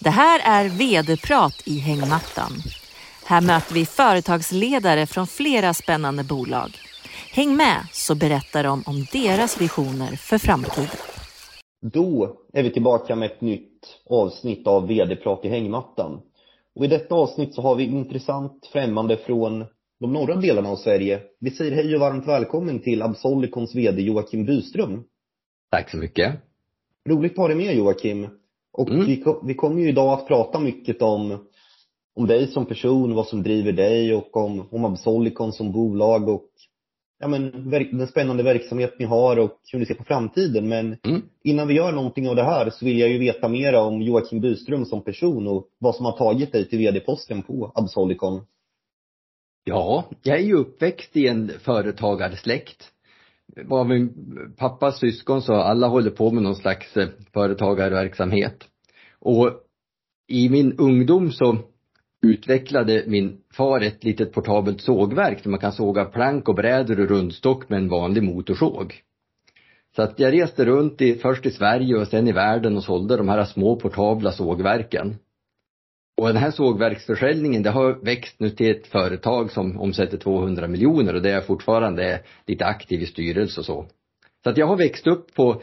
Det här är vd-prat i hängmattan. Här möter vi företagsledare från flera spännande bolag. Häng med så berättar de om deras visioner för framtiden. Då är vi tillbaka med ett nytt avsnitt av vd-prat i hängmattan. Och i detta avsnitt så har vi intressant främmande från de norra delarna av Sverige. Vi säger hej och varmt välkommen till Absolicons vd Joakim Byström. Tack så mycket. Roligt att ha dig med Joakim. Och Mm. vi, vi kommer ju idag att prata mycket om, om dig som person, vad som driver dig och om, om Absolicon som bolag och ja, men, den spännande verksamhet ni har och hur ni ser på framtiden. Men Mm. innan vi gör någonting av det här så vill jag ju veta mer om Joakim Byström som person och vad som har tagit dig till vd-posten på Absolicon. Ja, jag är ju uppväxt i en företagarsläkt. Av min pappas syskon så alla håller på med någon slags eh, företagarverksamhet. Och i min ungdom så utvecklade min far ett litet portabelt sågverk där man kan såga plank och brädor och rundstock med en vanlig motorsåg. Så att jag reste runt i, först i Sverige och sen i världen och sålde de här små portabla sågverken. Och den här sågverksförsäljningen det har växt nu till ett företag som omsätter 200 miljoner och det är fortfarande lite aktiv i styrelse och så. Så att jag har växt upp på,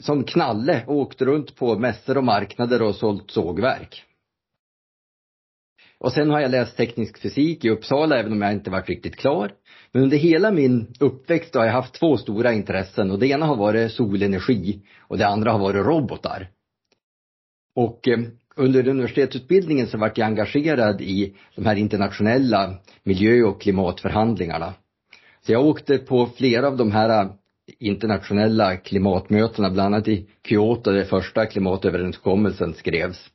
som knalle och åkt runt på mässor och marknader och sålt sågverk. Och sen har jag läst teknisk fysik i Uppsala även om jag inte varit riktigt klar. Men under hela min uppväxt har jag haft två stora intressen och det ena har varit solenergi och det andra har varit robotar. Och eh, under universitetsutbildningen så vart jag engagerad i de här internationella miljö och klimatförhandlingarna. Så jag åkte på flera av de här internationella klimatmötena, bland annat i Kyoto där första klimatöverenskommelsen skrevs.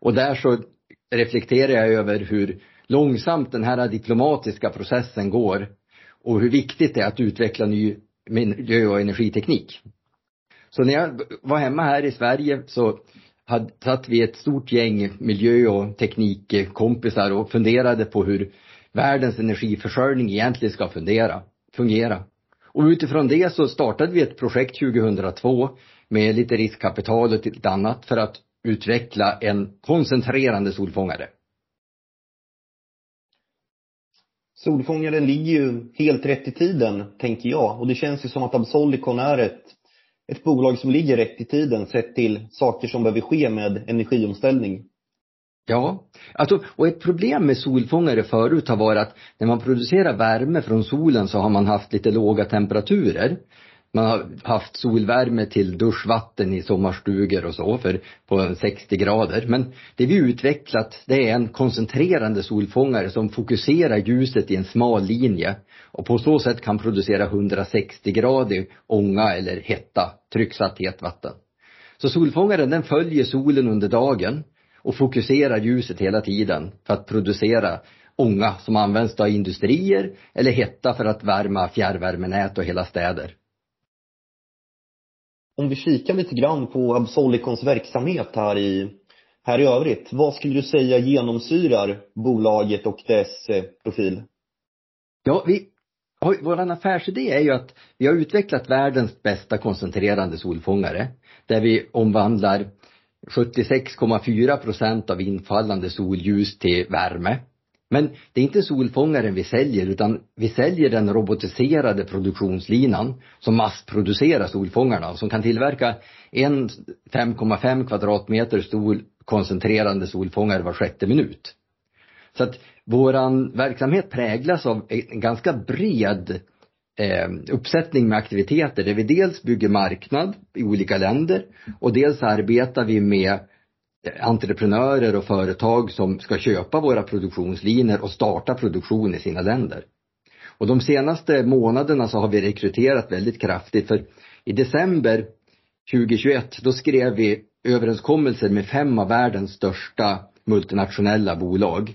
Och där så reflekterar jag över hur långsamt den här diplomatiska processen går och hur viktigt det är att utveckla ny miljö och energiteknik. Så när jag var hemma här i Sverige så hade, satt vi ett stort gäng miljö och teknikkompisar och funderade på hur världens energiförsörjning egentligen ska fundera, fungera. Och utifrån det så startade vi ett projekt 2002 med lite riskkapital och lite annat för att utveckla en koncentrerande solfångare. Solfångaren ligger ju helt rätt i tiden, tänker jag. Och det känns ju som att Absolicon är ett, ett bolag som ligger rätt i tiden sett till saker som behöver ske med energiomställning. Ja, alltså, och ett problem med solfångare förut har varit att när man producerar värme från solen så har man haft lite låga temperaturer. Man har haft solvärme till duschvatten i sommarstugor och så för på 60 grader. Men det vi utvecklat det är en koncentrerande solfångare som fokuserar ljuset i en smal linje och på så sätt kan producera 160 gradig ånga eller hetta, trycksatt hetvatten. Så solfångaren den följer solen under dagen och fokuserar ljuset hela tiden för att producera ånga som används av industrier eller hetta för att värma fjärrvärmenät och hela städer. Om vi kikar lite grann på Absolicons verksamhet här i, här i övrigt. Vad skulle du säga genomsyrar bolaget och dess eh, profil? Ja, vi, vår affärsidé är ju att vi har utvecklat världens bästa koncentrerande solfångare där vi omvandlar 76,4 procent av infallande solljus till värme. Men det är inte solfångaren vi säljer utan vi säljer den robotiserade produktionslinan som massproducerar solfångarna och som kan tillverka en 5,5 kvadratmeter stor koncentrerande solfångare var sjätte minut. Så att våran verksamhet präglas av en ganska bred eh, uppsättning med aktiviteter där vi dels bygger marknad i olika länder och dels arbetar vi med entreprenörer och företag som ska köpa våra produktionslinjer och starta produktion i sina länder. Och de senaste månaderna så har vi rekryterat väldigt kraftigt för i december 2021 då skrev vi överenskommelser med fem av världens största multinationella bolag.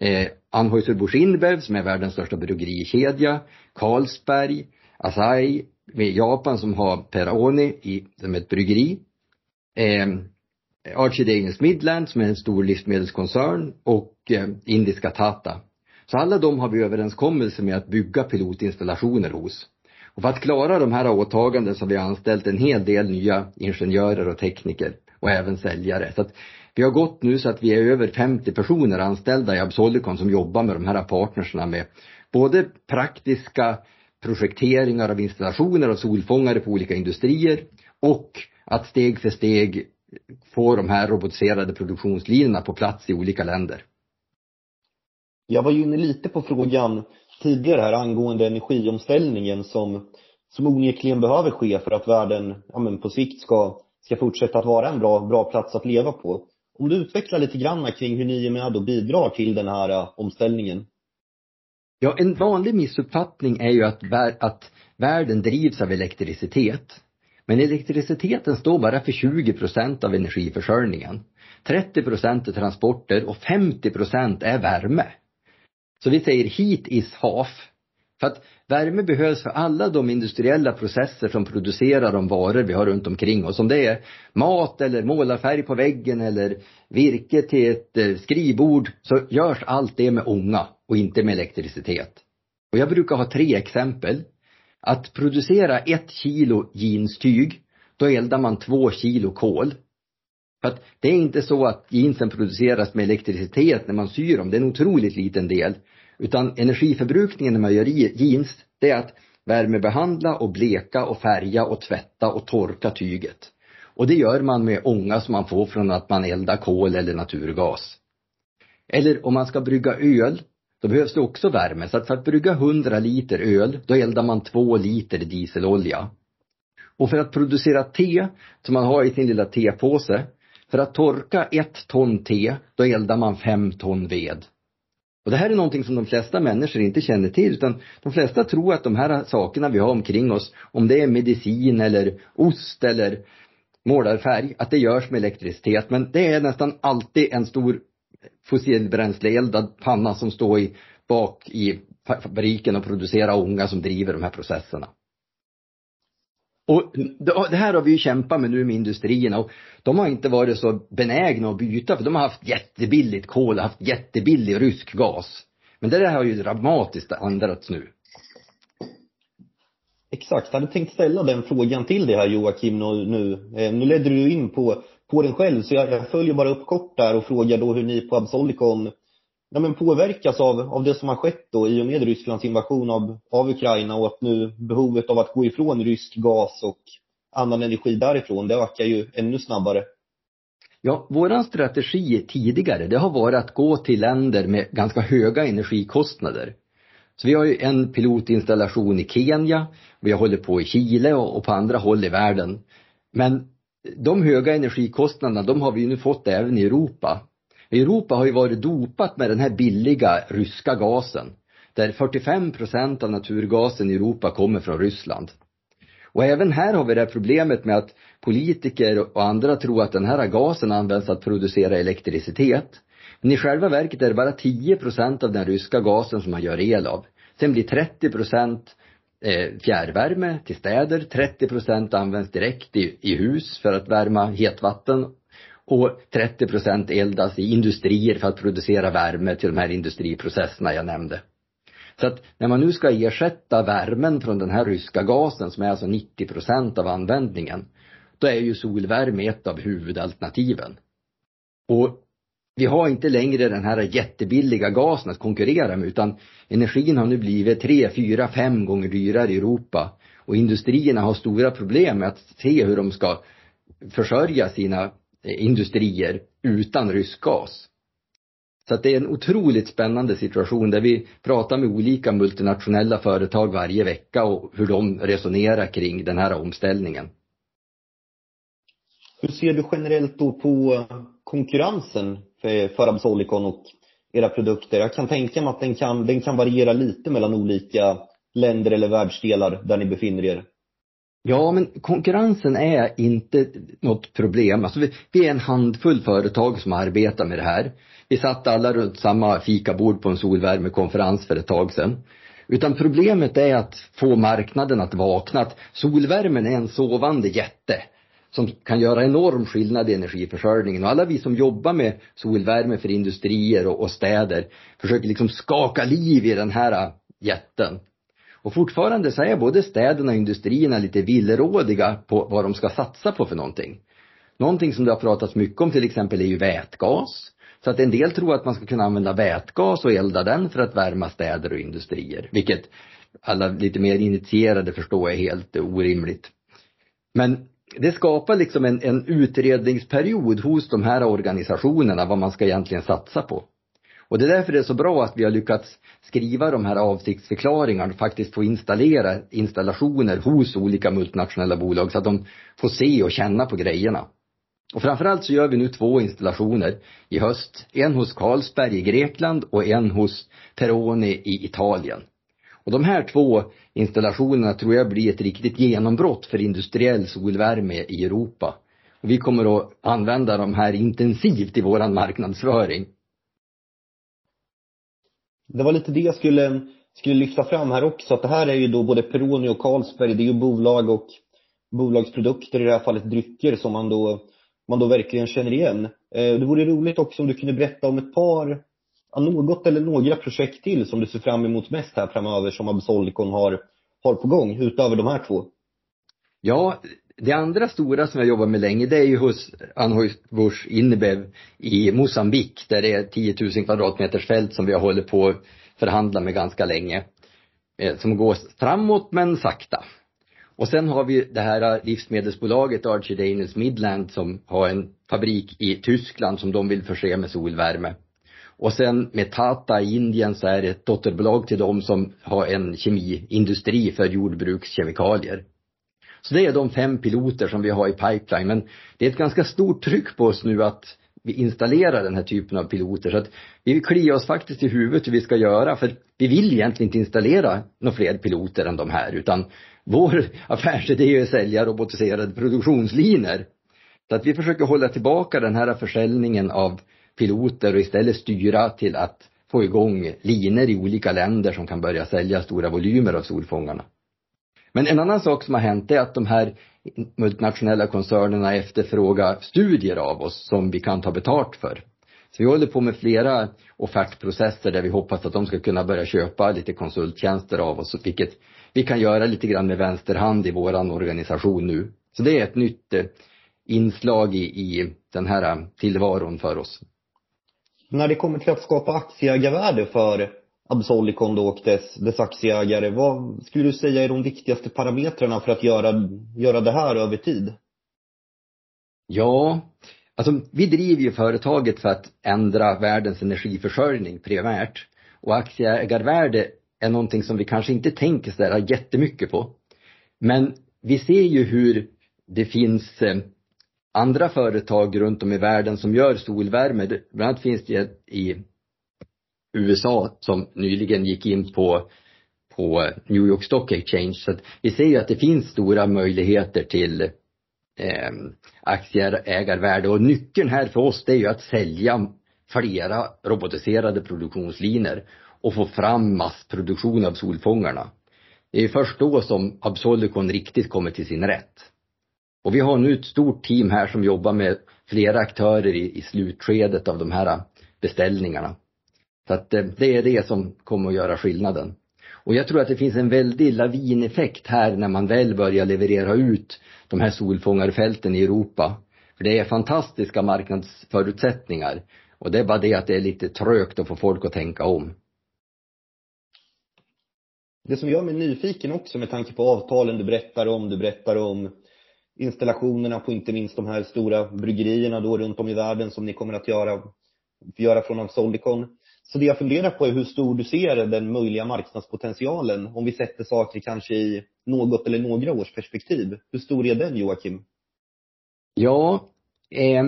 Eh, Anheuser-Busch InBev som är världens största bryggerikedja, Carlsberg, Asahi med Japan som har Peroni i, som ett bryggeri. Eh, Archie Daniels Midland som är en stor livsmedelskoncern och eh, indiska Tata. Så alla de har vi överenskommelser med att bygga pilotinstallationer hos. Och för att klara de här åtagandena så har vi anställt en hel del nya ingenjörer och tekniker och även säljare. Så att vi har gått nu så att vi är över 50 personer anställda i Absolicon som jobbar med de här partnerserna med både praktiska projekteringar av installationer av solfångare på olika industrier och att steg för steg få de här robotiserade produktionslinjerna på plats i olika länder. Jag var ju inne lite på frågan tidigare här angående energiomställningen som, som onekligen behöver ske för att världen ja, men på sikt ska, ska fortsätta att vara en bra, bra plats att leva på. Om du utvecklar lite grann kring hur ni är med och bidrar till den här äh, omställningen. Ja, en vanlig missuppfattning är ju att, att världen drivs av elektricitet. Men elektriciteten står bara för 20 procent av energiförsörjningen. 30 procent är transporter och 50 procent är värme. Så vi säger heat is half. För att värme behövs för alla de industriella processer som producerar de varor vi har runt omkring oss. Om det är mat eller målarfärg på väggen eller virke till ett eh, skrivbord så görs allt det med ånga och inte med elektricitet. Och jag brukar ha tre exempel. Att producera ett kilo jeanstyg, då eldar man två kilo kol. För att det är inte så att jeansen produceras med elektricitet när man syr dem, det är en otroligt liten del. Utan energiförbrukningen när man gör jeans, det är att värmebehandla och bleka och färga och tvätta och torka tyget. Och det gör man med ånga som man får från att man eldar kol eller naturgas. Eller om man ska brygga öl, då behövs det också värme. Så att för att brygga 100 liter öl, då eldar man 2 liter dieselolja. Och för att producera te, som man har i sin lilla tepåse, för att torka ett ton te, då eldar man fem ton ved. Och det här är någonting som de flesta människor inte känner till utan de flesta tror att de här sakerna vi har omkring oss, om det är medicin eller ost eller målarfärg, att det görs med elektricitet. Men det är nästan alltid en stor fossilbränsleeldad panna som står i, bak i fabriken och producerar ånga som driver de här processerna. Och det här har vi ju kämpat med nu med industrierna och de har inte varit så benägna att byta för de har haft jättebilligt kol och haft jättebillig rysk gas. Men det där har ju dramatiskt ändrats nu. Exakt, jag hade tänkt ställa den frågan till dig här Joakim nu. Nu eh, ledde du in på, på den själv så jag, jag följer bara upp kort där och frågar då hur ni på Absolicon ja, men påverkas av, av det som har skett då i och med Rysslands invasion av, av Ukraina och att nu behovet av att gå ifrån rysk gas och annan energi därifrån, det ökar ju ännu snabbare. Ja, våran strategi tidigare, det har varit att gå till länder med ganska höga energikostnader. Så vi har ju en pilotinstallation i Kenya, vi har hållit på i Chile och på andra håll i världen. Men de höga energikostnaderna, de har vi ju nu fått även i Europa. Europa har ju varit dopat med den här billiga ryska gasen. Där 45 procent av naturgasen i Europa kommer från Ryssland. Och även här har vi det här problemet med att politiker och andra tror att den här gasen används att producera elektricitet. Men i själva verket är det bara 10 procent av den ryska gasen som man gör el av. Sen blir 30 procent Eh, fjärrvärme till städer, 30 procent används direkt i, i hus för att värma hetvatten och 30 procent eldas i industrier för att producera värme till de här industriprocesserna jag nämnde. Så att när man nu ska ersätta värmen från den här ryska gasen som är alltså 90 procent av användningen, då är ju solvärme ett av huvudalternativen. Och vi har inte längre den här jättebilliga gasen att konkurrera med utan energin har nu blivit tre, fyra, fem gånger dyrare i Europa och industrierna har stora problem med att se hur de ska försörja sina eh, industrier utan rysk gas. Så att det är en otroligt spännande situation där vi pratar med olika multinationella företag varje vecka och hur de resonerar kring den här omställningen. Hur ser du generellt då på konkurrensen för, för Absolicon och era produkter? Jag kan tänka mig att den kan, den kan variera lite mellan olika länder eller världsdelar där ni befinner er. Ja, men konkurrensen är inte något problem. Alltså vi, vi, är en handfull företag som arbetar med det här. Vi satt alla runt samma fikabord på en solvärmekonferens för ett tag sedan. Utan problemet är att få marknaden att vakna. Att solvärmen är en sovande jätte som kan göra enorm skillnad i energiförsörjningen. Och alla vi som jobbar med solvärme för industrier och, och städer försöker liksom skaka liv i den här äh, jätten. Och fortfarande så är både städerna och industrierna lite villrådiga på vad de ska satsa på för någonting. Någonting som det har pratats mycket om till exempel är ju vätgas. Så att en del tror att man ska kunna använda vätgas och elda den för att värma städer och industrier. Vilket alla lite mer initierade förstår är helt orimligt. Men det skapar liksom en, en utredningsperiod hos de här organisationerna vad man ska egentligen satsa på. Och det är därför det är så bra att vi har lyckats skriva de här avsiktsförklaringarna och faktiskt få installera installationer hos olika multinationella bolag så att de får se och känna på grejerna. Och framförallt så gör vi nu två installationer i höst. En hos Carlsberg i Grekland och en hos Peroni i Italien. Och de här två installationerna tror jag blir ett riktigt genombrott för industriell solvärme i Europa. Och vi kommer att använda de här intensivt i vår marknadsföring. Det var lite det jag skulle, skulle lyfta fram här också, att det här är ju då både Peroni och Carlsberg, det är ju bolag och bolagsprodukter, i det här fallet drycker, som man då, man då verkligen känner igen. Eh, det vore roligt också om du kunde berätta om ett par något eller några projekt till som du ser fram emot mest här framöver som Absolicon har, har på gång utöver de här två? Ja, det andra stora som jag jobbar med länge det är ju hos Anheuser Inbev i Mosambik där det är 10 000 kvadratmeters fält som vi har hållit på att förhandla med ganska länge. Eh, som går framåt men sakta. Och sen har vi det här livsmedelsbolaget Archie Midland som har en fabrik i Tyskland som de vill förse med solvärme. Och sen med Tata i Indien så är det ett dotterbolag till dem som har en kemiindustri för jordbrukskemikalier. Så det är de fem piloter som vi har i pipeline. Men det är ett ganska stort tryck på oss nu att vi installerar den här typen av piloter. Så att vi kliar oss faktiskt i huvudet hur vi ska göra. För vi vill egentligen inte installera några fler piloter än de här. Utan vår affärsidé är att sälja robotiserade produktionslinjer. Så att vi försöker hålla tillbaka den här försäljningen av piloter och istället styra till att få igång linor i olika länder som kan börja sälja stora volymer av solfångarna. Men en annan sak som har hänt är att de här multinationella koncernerna efterfrågar studier av oss som vi kan ta betalt för. Så vi håller på med flera offertprocesser där vi hoppas att de ska kunna börja köpa lite konsulttjänster av oss, vilket vi kan göra lite grann med vänster hand i våran organisation nu. Så det är ett nytt eh, inslag i, i den här eh, tillvaron för oss när det kommer till att skapa aktieägarvärde för Absolicon då och dess, dess aktieägare, vad skulle du säga är de viktigaste parametrarna för att göra, göra det här över tid? Ja, alltså vi driver ju företaget för att ändra världens energiförsörjning primärt. Och aktieägarvärde är någonting som vi kanske inte tänker sådär jättemycket på. Men vi ser ju hur det finns eh, andra företag runt om i världen som gör solvärme. Bland annat finns det i USA som nyligen gick in på, på New York Stock Exchange. Så att vi ser ju att det finns stora möjligheter till eh, aktieägarvärde och nyckeln här för oss det är ju att sälja flera robotiserade produktionslinjer och få fram massproduktion av solfångarna. Det är först då som Absolicon riktigt kommer till sin rätt. Och vi har nu ett stort team här som jobbar med flera aktörer i, i slutskedet av de här äh, beställningarna. Så att äh, det är det som kommer att göra skillnaden. Och jag tror att det finns en väldig lavineffekt här när man väl börjar leverera ut de här solfångarfälten i Europa. För det är fantastiska marknadsförutsättningar. Och det är bara det att det är lite trögt att få folk att tänka om. Det som gör mig nyfiken också med tanke på avtalen du berättar om, du berättar om installationerna på inte minst de här stora bryggerierna då runt om i världen som ni kommer att göra, göra från Absolicon. Så det jag funderar på är hur stor du ser den möjliga marknadspotentialen om vi sätter saker kanske i något eller några års perspektiv. Hur stor är den Joakim? Ja, eh,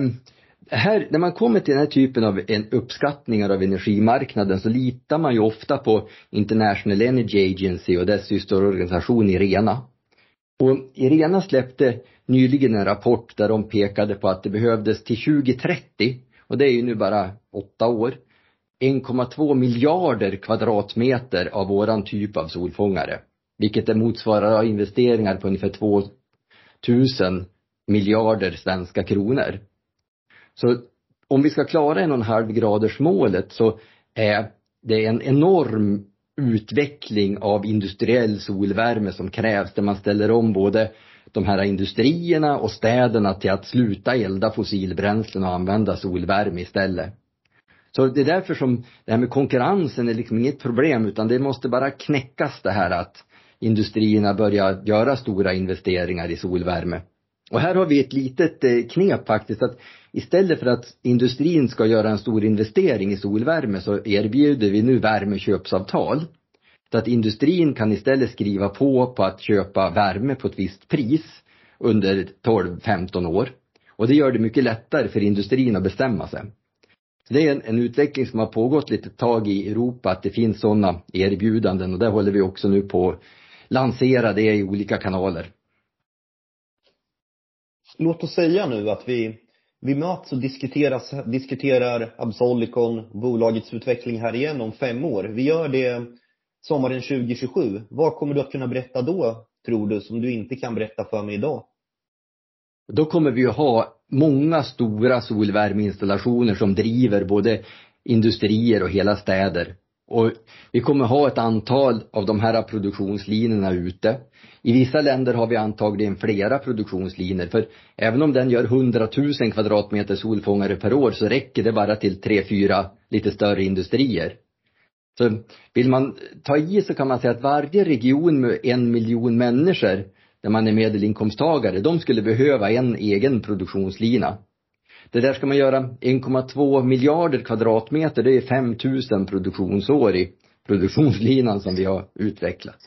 här, när man kommer till den här typen av en uppskattningar av energimarknaden så litar man ju ofta på International Energy Agency och dess systerorganisation IRENA. Och IRENA släppte nyligen en rapport där de pekade på att det behövdes till 2030, och det är ju nu bara åtta år, 1,2 miljarder kvadratmeter av våran typ av solfångare. Vilket det motsvarar investeringar på ungefär 2 000 miljarder svenska kronor. Så om vi ska klara en och en halv graders målet så är det en enorm utveckling av industriell solvärme som krävs där man ställer om både de här industrierna och städerna till att sluta elda fossilbränslen och använda solvärme istället. Så det är därför som det här med konkurrensen är liksom inget problem utan det måste bara knäckas det här att industrierna börjar göra stora investeringar i solvärme. Och här har vi ett litet eh, knep faktiskt att istället för att industrin ska göra en stor investering i solvärme så erbjuder vi nu värmeköpsavtal. Så att industrin kan istället skriva på på att köpa värme på ett visst pris under 12-15 år. Och det gör det mycket lättare för industrin att bestämma sig. Så det är en, en, utveckling som har pågått lite tag i Europa, att det finns sådana erbjudanden och där håller vi också nu på att lansera det i olika kanaler. Låt oss säga nu att vi, vi möts och diskuterar, diskuterar Absolicon, bolagets utveckling här igen om fem år. Vi gör det sommaren 2027. Vad kommer du att kunna berätta då, tror du, som du inte kan berätta för mig idag? Då kommer vi att ha många stora solvärmeinstallationer som driver både industrier och hela städer. Och vi kommer ha ett antal av de här produktionslinjerna ute. I vissa länder har vi antagligen flera produktionslinjer för även om den gör 100 000 kvadratmeter solfångare per år så räcker det bara till tre, fyra lite större industrier. Så vill man ta i så kan man säga att varje region med en miljon människor där man är medelinkomsttagare, de skulle behöva en egen produktionslina. Det där ska man göra 1,2 miljarder kvadratmeter, det är 5 000 produktionsår i produktionslinan som vi har utvecklat.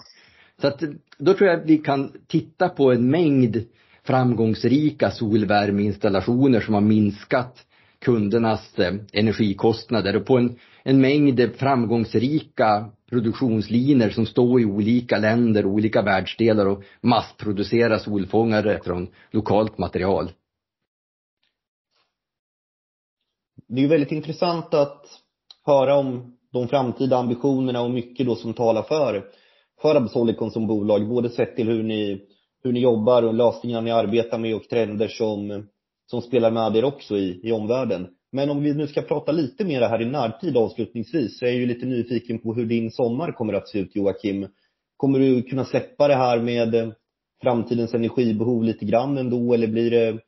Så att då tror jag att vi kan titta på en mängd framgångsrika solvärmeinstallationer som har minskat kundernas eh, energikostnader och på en, en mängd framgångsrika produktionslinjer som står i olika länder, olika världsdelar och massproducerar solfångare från lokalt material. Det är väldigt intressant att höra om de framtida ambitionerna och mycket då som talar för, för Absolicon som bolag, både sett till hur ni, hur ni jobbar och lösningar ni arbetar med och trender som, som spelar med er också i, i omvärlden. Men om vi nu ska prata lite mer här i närtid avslutningsvis så är jag ju lite nyfiken på hur din sommar kommer att se ut Joakim. Kommer du kunna släppa det här med framtidens energibehov lite grann ändå eller blir det,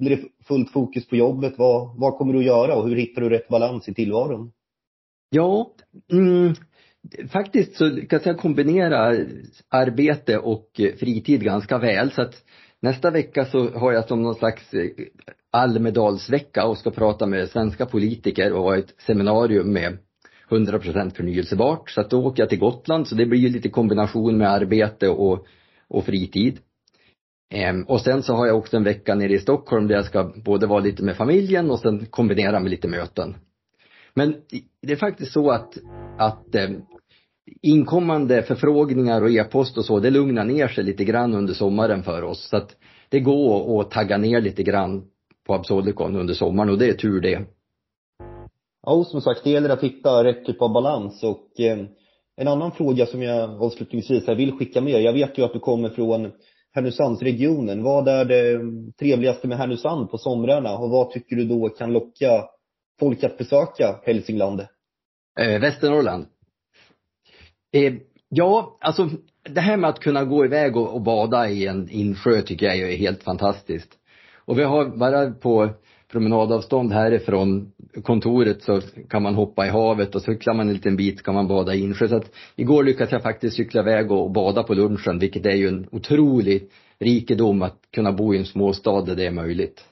blir det fullt fokus på jobbet? Vad, vad kommer du att göra och hur hittar du rätt balans i tillvaron? Ja, mm, faktiskt så kan jag kombinera arbete och fritid ganska väl så att nästa vecka så har jag som någon slags eh, Almedalsvecka och ska prata med svenska politiker och ha ett seminarium med 100% förnyelsebart. Så att då åker jag till Gotland så det blir ju lite kombination med arbete och, och fritid. Ehm, och sen så har jag också en vecka nere i Stockholm där jag ska både vara lite med familjen och sen kombinera med lite möten. Men det är faktiskt så att, att ehm, inkommande förfrågningar och e-post och så, det lugnar ner sig lite grann under sommaren för oss. Så att det går att tagga ner lite grann på Absolicon under sommaren och det är tur det. Ja, som sagt, det gäller att hitta rätt typ av balans och eh, en annan fråga som jag avslutningsvis vill skicka med. Jag vet ju att du kommer från Härnösandsregionen. Vad är det trevligaste med Härnösand på somrarna och vad tycker du då kan locka folk att besöka Hälsingland? Eh, Västernorrland. Eh, ja, alltså det här med att kunna gå iväg och, och bada i en insjö tycker jag är helt fantastiskt. Och vi har bara på promenadavstånd härifrån kontoret så kan man hoppa i havet och cyklar man en liten bit kan man bada i insjö. Så att igår lyckades jag faktiskt cykla iväg och bada på lunchen vilket är ju en otrolig rikedom att kunna bo i en småstad där det är möjligt.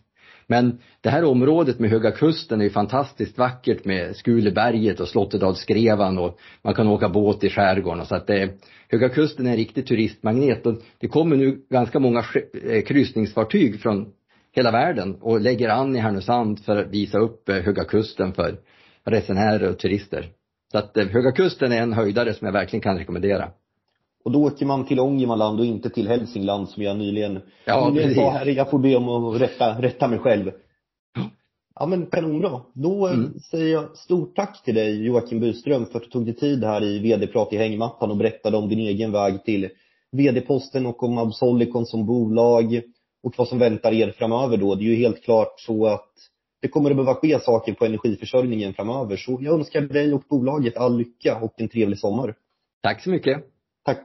Men det här området med Höga Kusten är ju fantastiskt vackert med Skuleberget och Slotterdalsskrevan och man kan åka båt i skärgården. Så att det, Höga Kusten är en riktig turistmagnet och det kommer nu ganska många eh, kryssningsfartyg från hela världen och lägger an i Härnösand för att visa upp eh, Höga Kusten för resenärer och turister. Så att eh, Höga Kusten är en höjdare som jag verkligen kan rekommendera. Och då åker man till Ångermanland och inte till Hälsingland som jag nyligen, ja, nyligen sa här. Jag får be om att rätta, rätta mig själv. Ja men kanonbra. Då eh, mm. säger jag stort tack till dig Joakim Byström för att du tog dig tid här i vd-prat i hängmattan och berättade om din egen väg till vd-posten och om Absolicon som bolag och vad som väntar er framöver då. Det är ju helt klart så att det kommer att behöva ske saker på energiförsörjningen framöver. Så jag önskar dig och bolaget all lycka och en trevlig sommar. Tack så mycket. Tack.